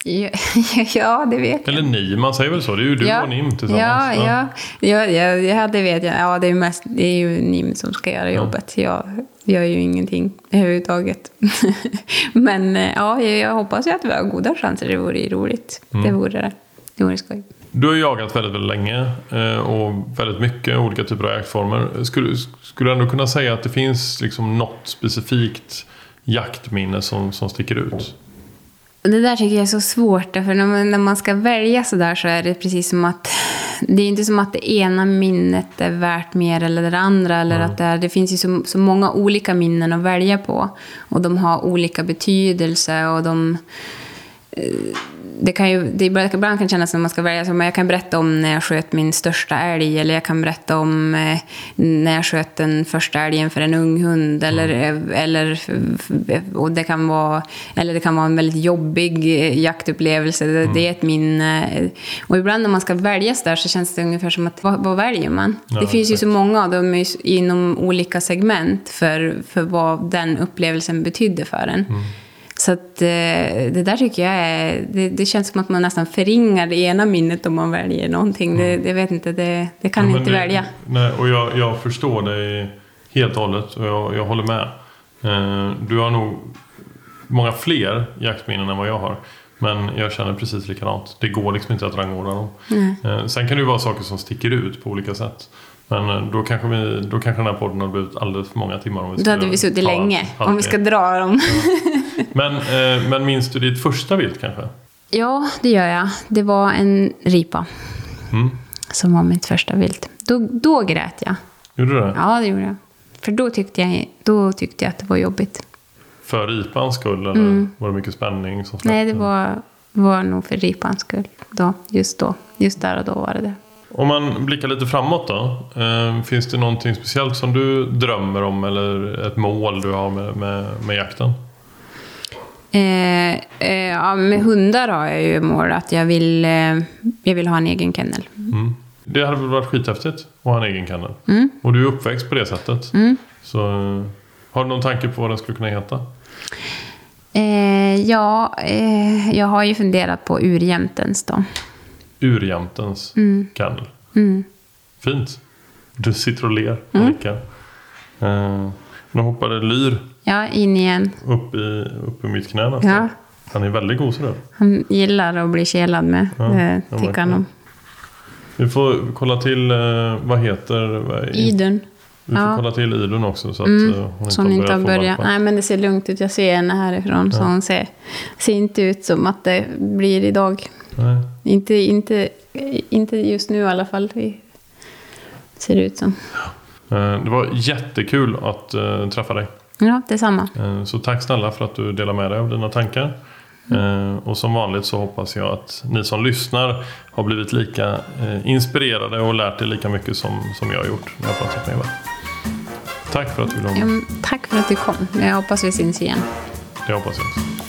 Ja, ja, det vet jag. Eller ni, man säger väl så? Det är ju du och Nim tillsammans. Ja, ja. Ja, ja, ja, det vet jag. Ja, det är, mest, det är ju Nim som ska göra jobbet. Jag gör ju ingenting överhuvudtaget. Men eh, ja, jag, jag hoppas ju att vi har goda chanser. Det vore ju roligt. Mm. Det vore det. Det vore skoj. Du har jagat väldigt, väldigt länge eh, och väldigt mycket olika typer av jaktformer. Skulle, skulle du ändå kunna säga att det finns liksom något specifikt jaktminne som, som sticker ut? Det där tycker jag är så svårt, för när man, när man ska välja så där så är det precis som att det är inte som att det ena minnet är värt mer eller det andra. Eller att det, är, det finns ju så, så många olika minnen att välja på. Och de har olika betydelse och de... eh, det kan ju, det ibland kan kännas som man ska välja, så, men jag kan berätta om när jag sköt min största älg, eller jag kan berätta om eh, när jag sköt den första älgen för en ung hund, eller, eller, och det kan vara, eller det kan vara en väldigt jobbig eh, jaktupplevelse, det, det är ett minne. Och ibland när man ska välja så där så känns det ungefär som att, vad, vad väljer man? Ja, det finns ju så många av dem är inom olika segment för, för vad den upplevelsen betydde för en. Så att, eh, det där tycker jag är... Det, det känns som att man nästan förringar det ena minnet om man väljer någonting. Det, det vet inte, det, det kan Ja, inte det- välja. Nej, och jag, jag förstår dig helt och hållet och jag, jag håller med. Eh, du har nog många fler jaktminnen än vad jag har. Men jag känner precis likadant. Det går liksom inte att rangordna dem. Eh, sen kan det ju vara saker som sticker ut på olika sätt. Men då kanske, vi, då kanske den här podden har blivit alldeles för många timmar. Om vi Då hade vi suttit länge, om vi ska dra dem. men, eh, men minns du ditt första vilt kanske? Ja, det gör jag. Det var en ripa Mm. som var mitt första vilt. Då, då grät jag. Gjorde du det? Ja, det gjorde jag. För då tyckte jag, då tyckte jag att det var jobbigt. För ripans skull eller var det mycket spänning som Mm. Nej, det var, var nog för ripans skull. Då, just då. Just där och då var det det. Om man blickar lite framåt då. Eh, finns det någonting speciellt som du drömmer om eller ett mål du har med, med, med jakten? Eh, eh, ja, med hundar har jag ju mål att jag vill, eh, jag vill ha en egen kennel. Mm. Det hade väl varit skithäftigt att ha en egen kennel. Mm. Och du är uppväxt på det sättet. Mm. Så eh, har du någon tanke på vad den skulle kunna heta? Eh, ja, eh, jag har ju funderat på urjämtens då. Urjämtens Mm. kennel. Mm. Fint. Du sitter och ler och nickar. Eh, nu hoppade Lyr Ja, in igen. upp i, upp i mitt knä nästan. Ja. Han är väldigt gosig. Han gillar att bli kelad med. Ja, det ja, tycker han om. Vi får kolla till, eh, vad heter... Idun. Vi får Ja. kolla till Idun också så att Mm, eh, hon Så hon inte har börjat. Nej, men det ser lugnt ut. Jag ser henne härifrån. Så hon ser, ser inte ut som att det blir idag. Nej. Inte, inte, inte just nu i alla fall. Det ser det ut som. Eh, Det var jättekul att träffa dig. Ja, detsamma. Eh, Så tack snälla för att du delar med dig av dina tankar. Eh, Och som vanligt så hoppas jag att ni som lyssnar har blivit lika eh, inspirerade och lärt er lika mycket som, som jag har gjort när jag har pratat med Eva. Tack för att du ville vara med. tack för att du kom. Jag hoppas vi syns igen. Det hoppas jag också.